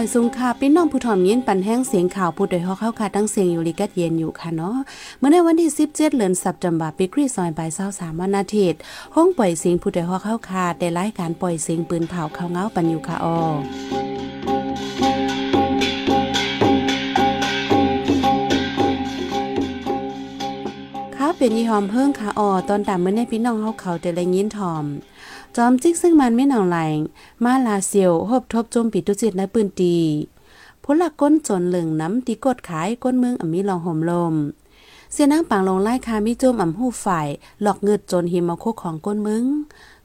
อยสูงค่ะพี่น้องผู้ถ่อมยินปันแห้งเสียงข่าวผู้โดยฮอกเข้าค่ะตั้งเสียงอยู่ลิกัดเย็นอยู่ค่ะเนาะเมื่อในวันที่ 17เดือนสัปดาห์ปีคริสต์ซอยบ่าช23วันอาทิตย์ห้องปล่อยเสียงผู้โดยฮอกเข้าค่ะได้รายการปล่อยเสียงปืนเผาเข้าเงาปันอยู่ค่ะออ เป็นยี่หอมเพิ่งค่ออตอนตามเมื่อในพี่น้องเขาเขาแต่ละยินทอม จอมจิกซึ่งมันไม่หนองไหลมาลาเซียวหบทบจมปิดตุจิตในปืนตีพลักก้นจนเหลืองน้ำตีกดขายก้นเมืองอมีลองห่มลม เสียนางปางลงไล่คามิจมอ่ำหูฝ่าย หลอกเงิดจนหิมมาโคของก้นมึง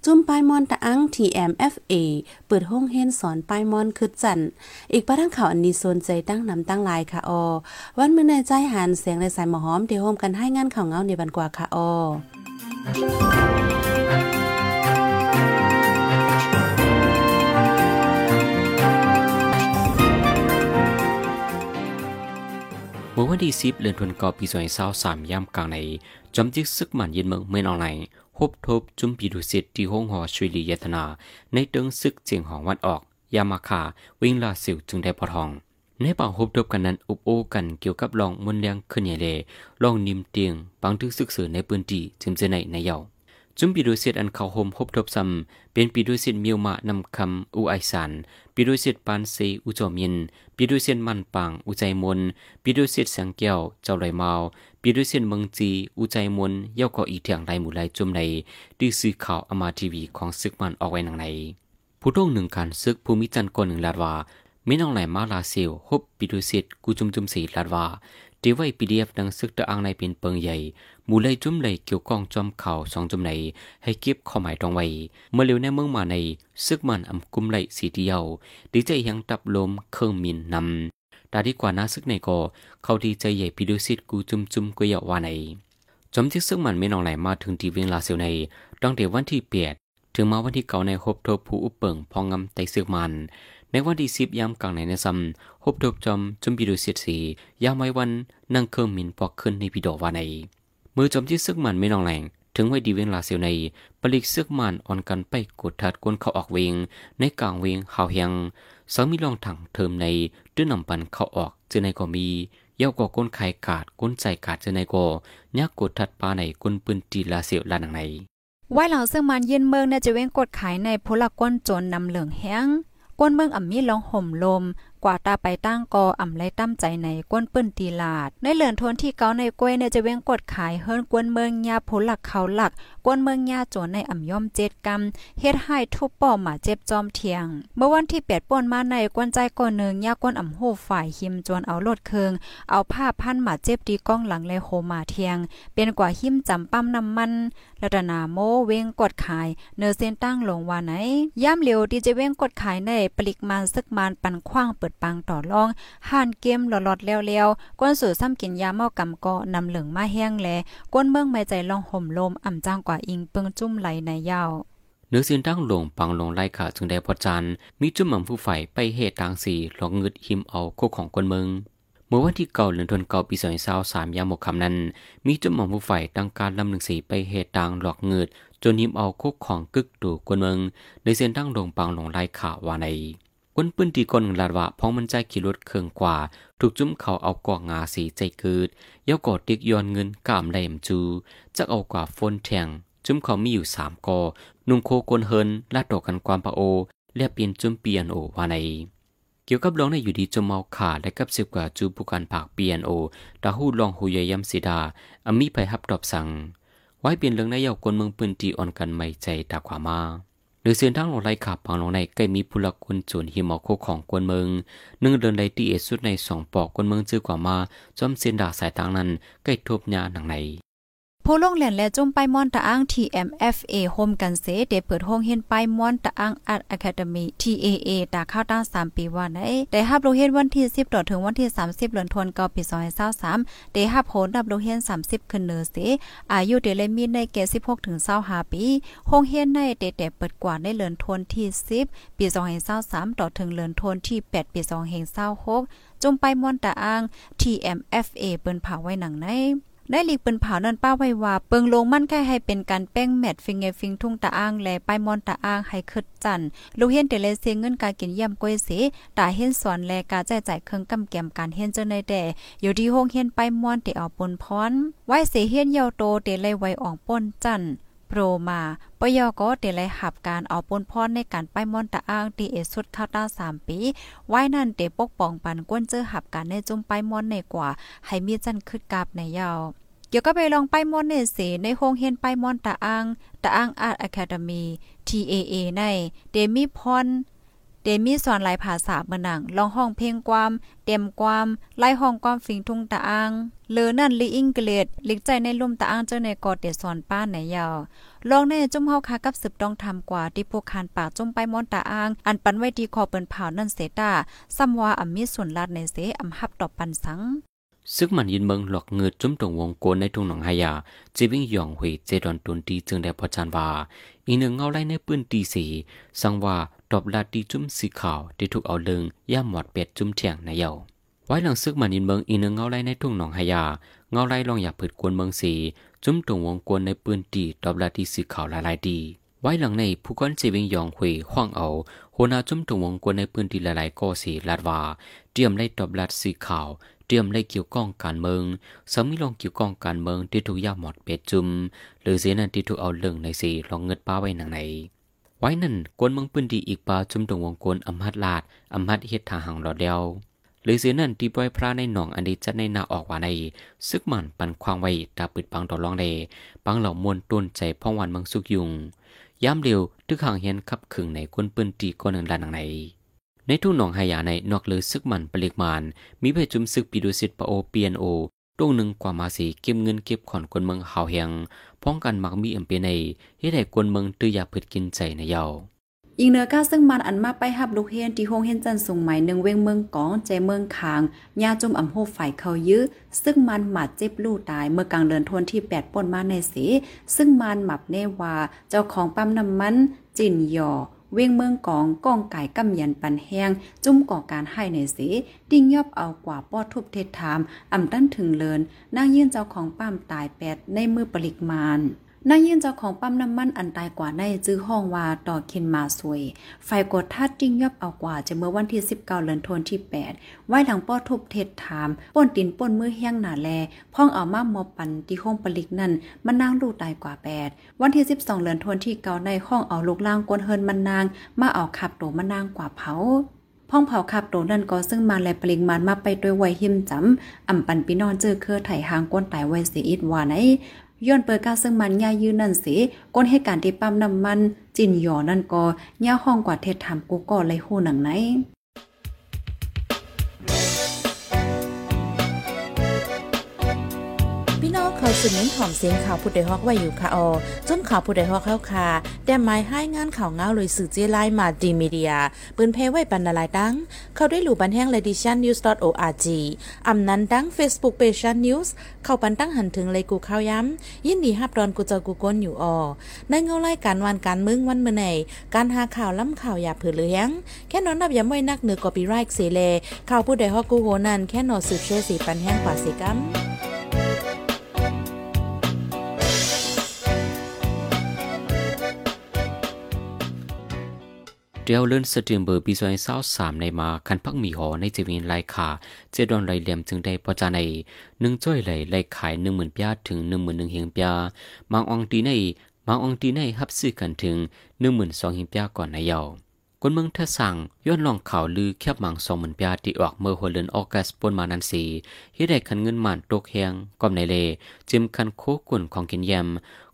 จุ่มปลายมอนตะอัง TMFA เปิดห้องเฮนสอนปลายมอนคือจันอีกประทั้งข่าวอันนี้โซนใจตั้งนำตั้งลายค่ะอวันเมื่อในใจหันเสียงในสายหมอหอมเดี๋ยวโฮมกันให้งานข่าวเงาในบันกว่าค่ะอเมื่อวันที่สิบเดือนธันวาคมปีสองพันสามย่ำกลางในจอมจิกซึกมันเย็นเมืองเมืองออนไลน์ พบทบจุมปีดุสิตที่ห้องหอช่วยลียตนา ในเติงซึกเจียงหองวันออก ยามาคาวิ่งลาสิวจึงได้พอทอง ในป่าพบทบกันนั้นอุบโอกันเกี่ยวกับลองมนเลียงขึ้นใหญ่เลลองนิมเตียงบางทึกซึกเสือในปืนตีจึงจะในในเยาจุมปีดุสิตอันเขาโฮมพบทบซ้ำเป็นปีดุสิตมิวมานำคำอุไอสันปีดุสิตปานเซอุจอมินปีดุสิตมันปังอุใจมนปีดุสิตสังเกียวเจ้าไรเมา ปีดุสิตเมืองจีอุใจมนเย่าก็อีเถียงไรหมู่ไรจุมในดีซื้อข่าวอมาทีวีของซึกมันออกไว้หนังในผู้ต้องหนึ่งการซึกภูมิจันทร์กนหนึ่งลาดว่าไม่น้องไหลมาลาเซียวฮบปีดุสิตกูจุมจุมสีลาดว่าดีไว้พีดีเอฟดังซึกตะอังในเป็นเปิงใหญ่หมูเลยจุ่มเลเกี่ยวกองจอมข่าวสองจุ่มในให้เก็บข้อหมายตรงไว้เมื่อเร็วในเมืองมาในซึกมันอำกุมไหลสีเดียวดีใจยังตับลมเครื่องมินนำ ตาดีกว่านาซึกในก็เขาดีใจใหญ่พิดุสิตกูจุมจุมกุยาวาในจอมที่ซึกมันไม่นองไหลมาถึงทีเวียงลาเซียวในตั้งแต่วันที่เปียดถึงมาวันที่เก่าในคบทบผู้อุปเปิงพองงำไตซึกมัน ในวันที่สิบยามกลางในในซัมฮบทบจอมจุมพิดุสิตสียามไว้วันนั่งเครื่องมินปอกขึ้นในพิดอวาในมือจอมที่ซึกมันไม่นองแรงถึงไว้ดีเวงลาเซียวในปลิกซึกมันอ่อนกันไปกดทัดกวนเขาออกเวงในกลางเวงหาวเฮียง สามีลองถังเทิมในด้วยนำปันเข้าออกเจอในก็มีเย้าก็ก้นไข่กาดก้นใจกาดเจอในก็ยักกดทัดปลาในก้นปืนตีลาเสียวลานังในไว้หลังซึ่งมันเย็นเมืองในจะเว้งกดขายในพลก้นจนนำเหลืองแห้งก้นเมืองอ่ำมีลองห่มลม กว่าตาไปตั้งกออ่ำไรตั้มใจในก้นเปิ้นตีลาด ในเหลือนทนที่เกาในกล้วยเนี่ยจะเว้งกดขายเฮิรนกวนเมืองยาผลหลักเขาหลัก กวนเมืองยาโจนในอ่ำย่อมเจ็ดกำเฮ็ดให้ทุบป้อมหมาเจ็บจอมเทียง เมื่อวันที่แปดป่นมาในกวนใจก่อนหนึ่งยากวนอ่ำโหฝ่ายหิมจวนเอารถเคือง เอาผ้าพันหมาเจ็บดีก้องหลังเลยโคมาเทียง เป็นกว่าหิมจำปั้มน้ำมันรัตนาโมเว้งกดขาย เนอเส้นตั้งลงว่าไหนย่ำเหลียวดีจะเว้งกดขายในปลิกมันซึกมันปันคว้างเปิดปังต่อรองห่านเกมหลอดๆแล้วๆก้นสู่ซ้ำกินยาเมากำก็นำเหลืองมาแห้งแลก้นเมืองไม่ใจลองห่มลมอ่ำจ้างกว่าอิงเปิงจุ่มไหลในยาวเนื้อสินตั้งหลงปังหลงไล่ขาจึงได้พอจันมีจุ่มหม่ำผู้ใฝ่ไปเหตุทางสีหลอกเงึดหิมเอาโคของคนเมืองเมื่อวันที่เก่าเดือนธันวาคมปีสองพันสามยามหมกคำนั้น มีจุ่มหม่ำผู้ใฝ่ตั้งการลำหนึ่งสีไปเหตุต่างหลอกเงืดจนหิมเอาโคของกึกดูคนเมืองในเส้นตั้งลงปังหลงไล่ขาวาใน ก้นปืนตีก้นลาดว่าพ้องมันใจขี่รถเคืองกว่า ถูกจุ้มเขาเอากอกงาสีใจเกิดเย้ากอดติกย้อนเงินกามแหลมจูจะเอากว่าฟนแทงจุ้มเขามีอยู่สามกอ นุ่งโคกนเฮินลาดดอกกันความปะโอเรียบเปลี่ยนจุ้มเปลี่ยนโอวาในเกี่ยวกับร้องในอยู่ดีจมเมาขาดและกับสิบกว่าจูผู้การผักเปียนโอตาหูลองหูยยำสีดาอมีไปฮับดอบสั่ง ไว้เปลี่ยนเรื่องในเยาวกนเมืองปืนตีอ่อนกันไม่ใจตาขวามา หรือเสียนทั้งลงไรขับพังลงในใกล้มีผู้ลักคนจุนหิมอโคของกวนเมืองนึ่งเดินไดตีเอสุดในสองปอกกวนเมืองจื้อกว่ามาจอมเสียนดาสายทางนั้นใกล้ทบยาหนังใน ผู้ลงเหรียญและจุ่มไปมอนตะอ้าง TMFA โฮมกันเสเดเปิดห้องเฮียนไปมอนตะอ้างอาร์ตอะคาเดมี TAA ตาข้าวตั้ง3ปีว่าไหนได้ฮับโลเฮียนวันที่ 10ต่อถึงวันที่ 30เดือนธันวาคมปี2023ได้ฮับโหนดับโลเฮียน 30ขึ้นเนอเสอายุเดเลมีในเก16ถึง25ปีห้องเฮียนในเดแต่เปิดกว่าในเดือนธันวาคมที่ 10 ปี2023ต่อถึงเดือนธันวาคมที่ 8 ปี2026จุ่มไปมอนตะอ้าง TMFA เปิ้นเผาไว้หนังใน ได้หลีกเปินเผานั่นป้าไว้ว่า เปิงลงมั่นแค่ให้เป็นการแป้งแมทฟิงเงฟิงทุ่งตะอ้างและป้ายมอนตะอ้างให้คึดจันลูกเฮียนเตเลเซเงินการกินเยี่ยมก้อยเสตาเฮียนสอนและการแจจ่ายเครื่องกำแกมการเฮียนเจ้าในแต่อยู่ที่ห้องเฮียนป้ายมอนเตเอาปนพรไว้เสเฮียนเยาวโตเตเลยไว้อ่องป้นจัน โปรมาปยอก็เตเลยหับการเอาปนพรในการป้ายมอนตะอ้างตีเอสุดข้าวต้าสามปีไว้นั่นเตปกป้องปันก้นเจอหับการในจุ่มป้ายมอนในกว่า ให้มีจันคึดกาบในยาวเกี่ยวก็ไปลองป้ายมอนเนเสในโฮงเฮนป้ายมอนตาอ้างตาอ้างอาร์ตอะคาเดมี TAA ในเดมีพอน เดมีสอนหลายภาษาเมือนังลองห้องเพลงความเต็มความไล่ห้องความฟิงทุ่งตาอังเลอนั่นลีอิงเกลดลิกใจในลุ่มตาอังเจ้าในกอดเดสอนป้านในยาวลองในจุ่มเฮาคากับสืบต้องทำกว่าที่พวกคานปากจุ่มไปมอนตาอังอันปันไว้ที่คอเปิ้นเผานั่นเสตาซ้ำว่าอัมีส่วนลาดในเสอำฮับตอบปันสัง ซึกมันยินเมืองหลอกเงือจุ้มตรงวงโกนในทุ่งหนองหายาจีวิ่งหย่องหวยเจดอนตุนตีจึงได้พอจานว่าอีหนึ่งเงาไล่ในปืนตีสีสังว่าตอบลาตีจุ้มสีขาวที่ถูกเอาเลิงย่ามหมอดเป็ดจุ้มเถียงในเยาไว้หลังซึกมันยินเมืองอีหนึ่งเงาไล่ในทุ่งหนองหายาเงาไล่ลองอยากผืดกวนเมืองสีจุ้มตรงวงโกนในปืนตีตอบลาตีสีขาวลายลายดีไว้หลังในผู้ก้อนเจวิงยองหวยห้องเอาโหนาจุ้มตรงวงกวนในปืนตีหลายๆก็สีลาดว่าเตรียมไล่ตอบลาดสีขาว เตรียมเลยเกี่ยวก้องการเมืองสามีลองเกี่ยวก้องการเมืองที่ถูกยาหมอดเป็ดจุม หรือเสียนั่นที่ถูกเอาเรื่องในสีลองเงิดป้าไว้หนังไหน ไว้นั่นกวนเมืองปืนดีอีกปาจุมตรงวงกลอำฮัดลาดอำฮัดเฮ็ดทางหังหลอดเดียวหรือเสียนั่นที่ปล่อยพระในหนองอันนี้จะในนาออกว่าในซึกมันปันควางไว้ตาปิดปังต่อรองเดปังเหล่ามวลต้นใจพ่องวันเมืองสุกยุงย้ำเร็วตึกห่างเฮียนขับขึงในกวนปืนตีก้อนหนึ่งลานหนังไหน ในทุ่งหนองหายาในนอกเลือซึกมันปลิกมานมีเพจุมซึกปีดุสิตปโอเปียนโอตรงหนึ่งกว่ามาสีเก็บเงินเก็บขอนคนเมืองหาวเฮียงพ้องกันมักมีเอ็มเปในเฮ็ดให้คนเมืองตื้อยาพืดกินใจในเยาอิงเนือก้าซึ่งมันอันมาไปหับลูกเฮียนที่โฮงเฮียนจันสูงใหม่หนึ่งเวงเมืองกองใจเมืองคางยาจุ่มอ่ำโฮฝ่ายเขายื้อซึ่งมันหมาดเจ็บลู่ตายเมื่อกลางเดือนทวนที่แปดป่นมาในสีซึ่งมันหมับเนว่าเจ้าของปั๊มน้ำมันจินหยอ เวียงเมืองกองก้องไก่กำยันปันแห้ง จุ่มก่อการให้ในสีดิ้งยอบเอากว่าป้อทุบเทศถามอ่ำตั้นถึงเลินนางยื่นเจ้าของป้ามตายแปดในมือปริกมาน นางยืนเจ้าของปั๊มน้ำมันอันตายกว่าในจื้อห้องว่าต่อคินมาสวย ไฟกดทัดจิ้งยอบเอากว่าจะเมื่อวันที่ 19เดือนธันวาที่ 8 ไว้หลังป้อทุบเทศถามป่นตินป่นมือแห้งหนาแล พ่องเอามามอบปันที่ห้องปลิกนั่นมันนางลูกตายกว่า 8 วันที่ 12เดือนธันวาที่เก่าในห้องเอาลูกล่างกวนเฮินมันนาง มาเอาขับโตมันนางกว่าเผาพ่องเผาขับโตนั่นก็ซึ่งมาแลปลิงมันมาไปด้วยไวหิมจำอ่ำปันปีนอนเจอเครือไถหางก้นตายไวเสียอิดว่าไหน ย้อนเปิดกาซึ่งมันยายืนนั่นสิก้นเหตุการณ์ที่ปั๊มน้ำมัน จินหยอนั่นก็ย่าห้องกว่าเทศถามกูก็เลยหูหนังไหน เขาสืบเน้นหอมเสียงข่าวผู้ใดฮอกไว้อยู่ค่ะออจนข่าวผู้ใดฮอกเข้าค่ะแต่หมายให้งานข่าวเงาเลยสื่อเจไลมาดีมีเดียปืนเพไว้ปันนาลายดัง เข้าได้หลู่บันแห้งเลดิชันนิวส์ .org อำนั้นดัง Facebook Page News เข้าปันตั้งหันถึงเลยกูเข้าย้ำยินดีฮับดอนกูเจอกูก้นอยู่ออในเงาไล่การวันการมึงวันเมื่อไหนการหาข่าวล้ำข่าวอย่าเผือเลี้ยงแค่นอนนับย้ำไว้นักเหนือกอปีไรค์เสเลข่าวผู้ใดฮอกกูโหนันแค่นอสืบเชื่อสีปันแห้งกว่าสีกัม เดียวเลื่อนสตรีมเบอร์ปีซอยเศร้าสามในมาคันพักมีหอในจีวินไลขาเจดอนไลเหลี่ยมจึงได้พอจาในหนึ่งจ้อยไหลไลขายหนึ่งหมื่นปียถึงหนึ่งหมื่นหนึ่งเฮียงปียบางองตีในบางองตีในฮับซื้อกันถึงหนึ่งหมื่นสองเฮียงปียก่อนในเยาคนเมืองเทสั่งย้อนลองข่าวลือแคบมังสองหมื่นปียที่ออกเมื่อหัวเดือนออกัสปนมานันสีเฮ็ดได้คันเงินหมันตกแหงก่อมในเลจิมคันโคกุ่นของกินแยม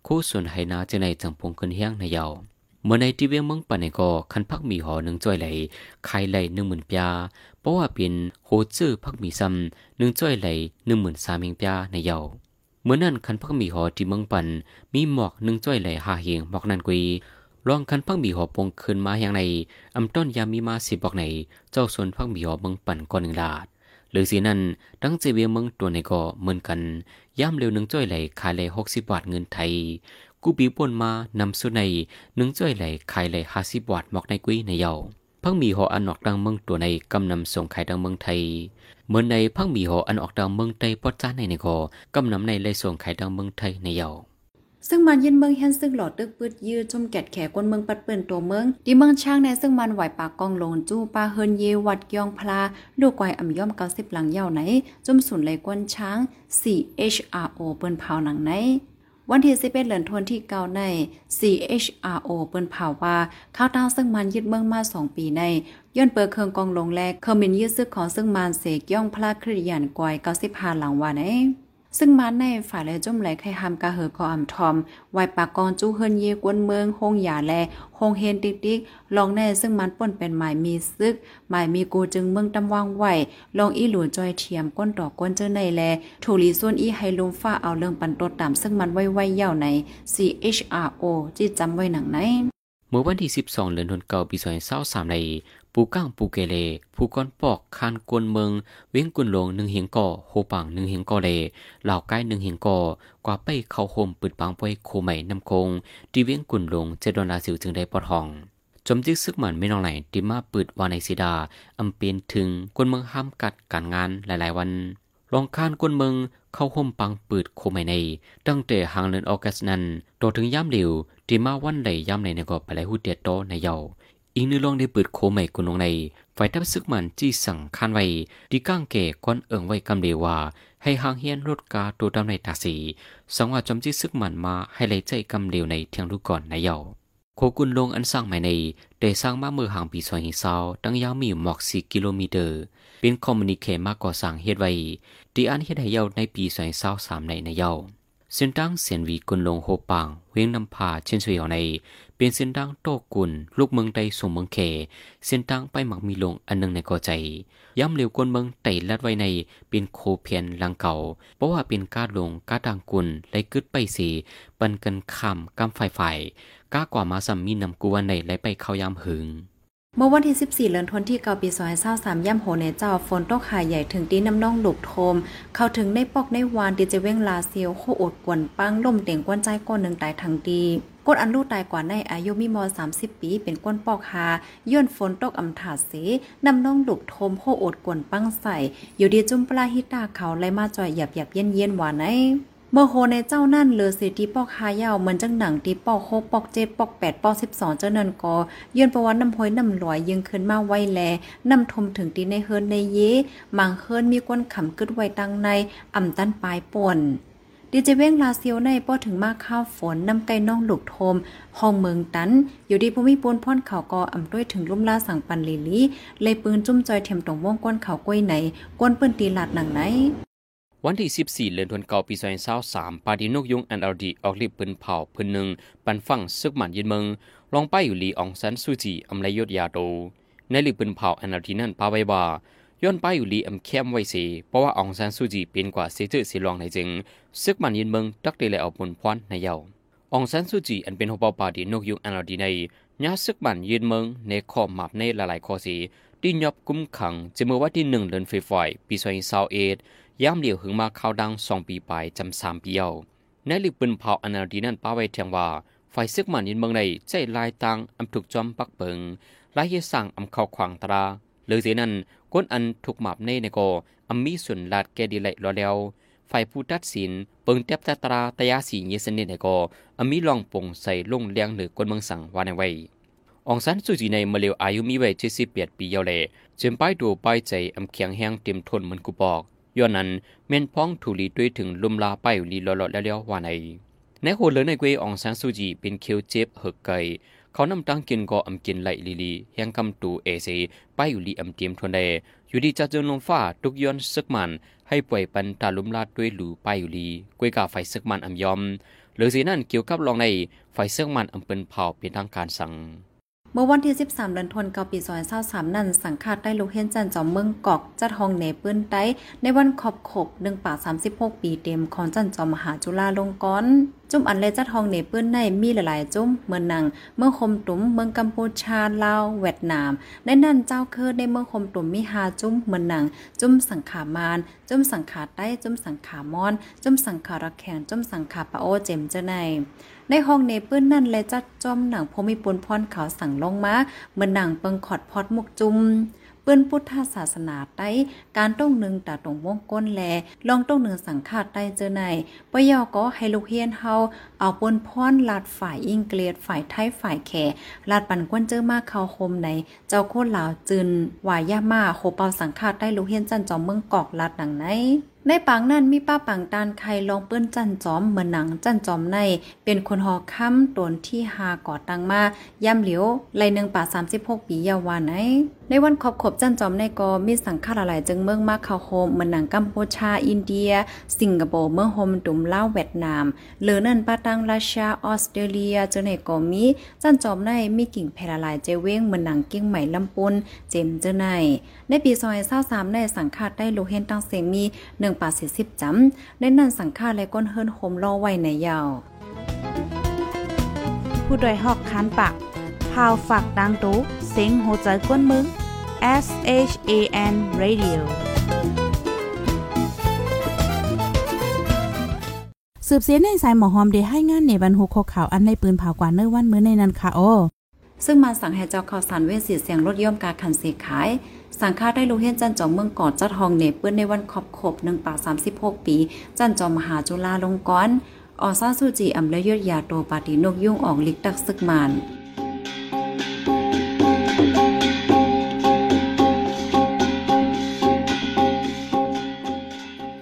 คู่ส่วนไหนาจะในจังพงขึ้นเฮียงในเยา เมื่อในที่เวียงเมืองปันในก็คันพักมีหอหนึ่งจ้อยไหลขายไหลหนึ่งหมื่นปียเพราะว่าเป็นโหจื้อพักมีซ้ำหนึ่งจ้อยไหลหนึ่งหมื่นสามเฮงปียในเยาเมื่อนั้นคันพักมีหอที่เมืองปันมีหมอกหนึ่งจ้อยไหลหาเฮงหมอกนันกุยลองคันพักมีหอปงคืนมาอย่างในอำต้นยามีมาสิบอกในเจ้าส่วนพักมีหอเมืองปันก่อนหนึ่งลาดหรือสีนั้นดังเจเวียเมืองตัวในก็เหมือนกันย่ำเร็วหนึ่งจ้อยไหลขายเลหกสิบบาทเงินไทย กูปีป่นมานำสุในหนึ่งจ้อยไหลขายไหลห้าสิบบาทหมอกในกุ้ยในเยาพังมีหออันออกดังเมืองตัวในกำนำส่งขายดังเมืองไทยเมื่อในพังมีหออันออกดังเมืองไทยปอดจ้าในในกอกำนำในเลยส่งขายดังเมืองไทยในเยาซึ่งมันยินเมืองเฮนซึ่งหลอดตึกปืดยืดจุ่มแกดแขกคนเมืองปัดเปิ่นตัวเมืองที่เมืองช่างในซึ่งมันไหวปากกองลงจู้ปลาเฮินเยวัดยองพลาดูกวายอ่ำย่อมเกาสิบหลังเย่าไหนจุ่มสุนไหลกวนช้าง CHRO เปิ้นเผาหนังไหน วันที่11เดือนธันวาคมเก่าใน CHRO เปิ้นเผาว่าข้าวตาซึ่งมันยึดเมืองมา 2 ปีในย้อนเปิดเครื่องกองลงแลกเคอร์มินยึดซึกของซึ่งมันเสกย่องพลาคริยานกวย95หลังว่าไหน ซึ่งมาในฝ่ายและจุ่มไหลไข่หำกะเหอคออ่ำทอมไวปากกอนจู้เฮินเยกวนเมืองฮงหยาแลฮงเฮนติ๊กติ๊กลองแน่ซึ่งมันป่นเป็นหมายมีซึก หมายมีกูจึงเมืองตำวางไหวลองอีหลูจอยเทียมก้นต่อก้นเจอในแลถูลีส่วนอีให้ลุมฟ้าเอาเรื่องปันตดตามซึ่งมันไว้ไว้ยาวใน CHRO จีจำไว้หนังไหนเมื่อวันที่ 12เดือนธันวาคมปี2023ใน ปูก้างปูเกเลผู้ก้อนปอกคานกวนเมืองเว้งกุนหลวงหนึ่งเหียงก่อโฮปังหนึ่งเหียงก่อเลเหล่าใกล้หนึ่งเหียงก่อกว่าไปเข้าโฮมปืดปังป่วยโคใหม่นำคงที่เว้งกุนหลวงเจดอนลาสิวจึงได้ปอดห้องจมจิกซึกหมันไม่นองไหลที่มาปืดวาในสีดาอำเป็นถึงกวนเมืองห้ามกัดการงานหลายๆวันลองคานกวนเมืองเข้าห่มปังปืดโคใหม่ใน ตั้งแต่หางเลือนออกัสนั้นโตถึงย่ำเหลวที่มาวันไหลย่ำในในก็ไปไหลหูเดียดโตในเยา อีกนึงลองได้เปิดโคใหม่กุนลงในไฟทับซึกมันจี้สั่งคันไว้ดีก้างเก่ก้อนเอิงไว้กำเดว่า ให้หางเฮียนรถกาตัวดำในตาสีสังว่าจอมจี้ซึกมันมาให้ไหลใจกำเดียวในเทียงลูกก่อนในเยาโคกุนลงอันสร้างใหม่ในได้สร้างมาเมื่อห่างปีซอยหิซาวตั้งยาวมีหมอกสี่กิโลเมตร เป็นคอมมูนิเคมากก่อสร้างเฮ็ดไว้ที่อันเฮ็ดให้เยาในปีซอยซาวสามในในเยาเส้นตั้งเสียนวีกุนลงโฮปางเวียงนำพาเช่นสวยเอาใน เป็นเส้นดังโตกุลลูกเมืองไตส่งเมืองเขเส้นดังไปหมักมีลงอันนึงในกอใจ ย้ำเหลวกวนเมืองไต่ลัดไว้ในเป็นโคเพียนลังเก่า เพราะว่าเป็นกาลงกาดังกุลไลกึดไปสีปันกันคำกำไฟไฟก้ากว่ามาสัมมีนำกวนในไลไปเข้ายามหึง เมื่อวันที่ 14 เดือนธันวาคมปี2023ย่ำโหเนเจ้าฝนตกหายใหญ่ถึงตีน้ำน่องหลุกโทม เข้าถึงในปอกในวานดีเจเว้งลาเซียวโคอดกวนปังล่มเต่งกวนใจก้นหนึ่งตายทังดีกดอันลูกตายกว่าในอายุมีมอ 30 ปี เป็นก้นปอกหาย้อนฝนตกอำถาเสน้ำน้องหลุกโทมโคอดกวนปังใส่ อยู่ดีจุ่มปลาฮิตาเขาไลมาจอยหยับหยับเย็นเย็นหวานใน เมื่อโฮในเจ้านั่นเลือสิที่ปอกหายาวเหมือนจังหนังที่ปอกโคปอกเจ็ดปอกแปดปอกสิบสองเจ้านันกอยืนประวัติน้ำห้อยน้ำลอยยิงขึ้นมาไว้แลน้ำทมถึงตีในเฮินในเยมังเฮินมีก้นขำกึดไว้ตังในอ่ำตันปลายป่นดีเจเว้งลาเซียวในป้อถึงมากข้าวฝนน้ำไก่น้องหลุกโทมห้องเมืองตัน อยู่ดีภูมิปนพ่อนเขากออ่ำด้วยถึงลุ่มลาสั่งปันลิลีเลยปืนจุ่มจอยเทียมตรงว่องก้นเขาก้วยไหนก้นปืนตีหลัดหนังไหน วันที่ 14เดือนธันวาคมปี2023ปาดีนกยุง NLD ออกลิบปืนเผาปืนหนึ่งปันฟังซึกหมันยินเมืองลองไปอยู่ลีอองซันซูจีอำไลยศยาโตในลิบปืนเผา NLD นั้นปาไว้ว่าย้อนไปอยู่ลีอำเข้มไว้สิเพราะว่าอองซันซูจีเป็นกว่าเสจือสิลองในจึงซึกหมันยินเมืองตักได้เลยเอาผลพรในเยาอองซันซูจีอันเป็นหัวเปาปาดีนกยุง NLD ในญาซึกหมันยินเมืองในข้อมาบในหลายๆข้อสีที่ยอบกุมขังจะเมื่อวันที่1เดือนเฟฟอยปี2021 ย่ามเหลียวหึงมาข้าวดังสองปีไปจำสามปีเอาในลิปืนเผาอนาดีนั้นป้าไว้เทียงว่าไฟซึกมันยินเมืองในใจลายตังอำถูกจอมปักเปิงลายเยสั่งอำเข้าขวางตราเลยเสียนั้นก้นอันถูกหมาบในในก็อำมีส่วนลาดแกดีไหลรอแล้วไฟผู้ตัดสินเปิงเต็บตาตราตยาสีเยสนิในก็อำมีลองปงใส่ลงเลี้ยงหรือกวนเมืองสั่งวานไว้องซันสุจีในมาเลวอายุมีไว้เจ็ดสิบแปดปีเยาเลยจึงไปดูไปใจอำเคียงแห้งเต็มทนเหมือนกูบอก ย้อนนั้นเม่นพ้องถูลีด้วยถึงลุมลาไปอยู่ลีลอๆแล้วๆว่าในในโหเลยในเกวอองซานซูจีเป็นเคียวเจ็บเฮกไกเขานำตั้งกินก็อำกินไหลลีลีแห่งคำตูเอเซไปอยู่ลีอำเตียมทนเดอยู่ดีจะจนลงฟ้าทุกย้อนซึกมันให้ป่วยปันตาลุมลาดด้วยหลูไปอยู่ลีกวยกาไฟซึกมันอำยอมหรือสีนั่นเกี่ยวกับลองในไฟซึกมันอำเป็นเผาเป็นทางการสั่ง เมื่อวันที่ 13 เดือนธันวาคมปี2023นั้น สังฆาตได้ลูกเฮียนจันจอมเมืองกอกจัดห้องเนปื้นไต้ในวันขอบขบ1ป่า36 ปีเต็มของจันจอมมหาจุฬาลงกรณ์ จุ่มอันเลจัดห้องเนเปื้อนในมีหลายๆ จุ่มเมืองนังเมืองคมตุ่มเมืองกัมพูชาลาวเวียดนามในนั่นเจ้าคือในเมืองคมตุ่มมีหาจุ่มเมืองนัง จุ่มสังขามาน จุ่มสังขาใต้จุ่มสังขามอน จุ่มสังขาระแข็งจุ่มสังขาปะโอเจมเจในในห้องเนเปื้อนนั่นเลยจัดจอมหนังพมีปนพรเขาสั่งลงมาเมือนหนังเปิงขอดพอดมุกจุ่ม เปิ้นพุทธศาสนาใต้การต้องหนึ่งตาตรงวงก้นแลลองต้องหนึ่งสังฆาตใต้เจอในปยอก็ให้ลูกเฮียนเฮาเอาปนพรลาดฝ่ายอิงเกลียดฝ่ายไทยฝ่ายแขลาดปันก้นเจอมาเข้าคมในเจ้าโคตรลาวจึนวายามาโคเปาสังฆาตใต้ลูกเฮียนจันจอมเมืองกอกลาดหนังไหน ในปังนั้นมีป้าปังตานไข่ลองเปิ้นจันจอมเหมือนหนังจันจอมใน เป็นคนหอค้ำตนที่หาก่อตังมาย่ำเหลียวไลหนึ่งป่า36 ปียาวานไหนในวันขอบขบจันจอมในก็มีสังฆาหลายจึงเมืองมาเข้าโฮมเหมือนหนังกัมพูชาอินเดีย สิงคโปร์เมืองโฮมตุ่มลาวเวียดนามหลือนั่นป้าตังรัสเซียออสเตรเลียจนในก็มีจันจอมในมีกิ่งแพร่หลายเจเว้งเหมือนหนังกิ่งใหม่ลำปุนเจมเจอในในปีซอย23ในสังฆาได้โลเฮนตังเซมี1ป่า40จำในนั้นสังฆาและก้นเฮิรนโฮมรอไว้ในยาว ผู้ดยหอกคันปากพาวฝากดังตู้เซ็งโหใจกวนมึง S H A N Radio สืบเสียในสายหมอหอมได้ให้งานในบรรหุโคข่าวอันในปืนเผากว่าเนื้อวันมื้อในนั้นค่ะโอซึ่งมาสั่งให้เจ้าข่าวสารเวสีเสียงรถย่อมกาคันเสียขาย สังฆาได้ลูเฮียนจันจอมเมืองกอดจัดห้องเนเปื้อนในวันขอบขบหนึ่งป่า36ปี จันจอมมหาจุฬาลงกรณ์ออซาสูจีอำและยศยาโตปาตินกยุ่งออกลิกตักซึกมาน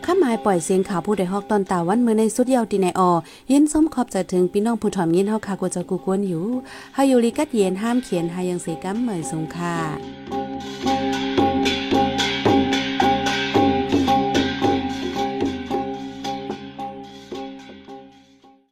ข้าหมายปล่อยเสียงข่าวผู้ใดฮอกตอนตาวันเมือในสุดยาวตีในออยินส้มขอบใจถึงพี่น้องผู้ถ่อมยินเฮาคากัวจะกูกวนอยู่ฮาอยู่ลีกัดเย็นห้ามเขียนหายังเสกัมเหมยสงค่ะ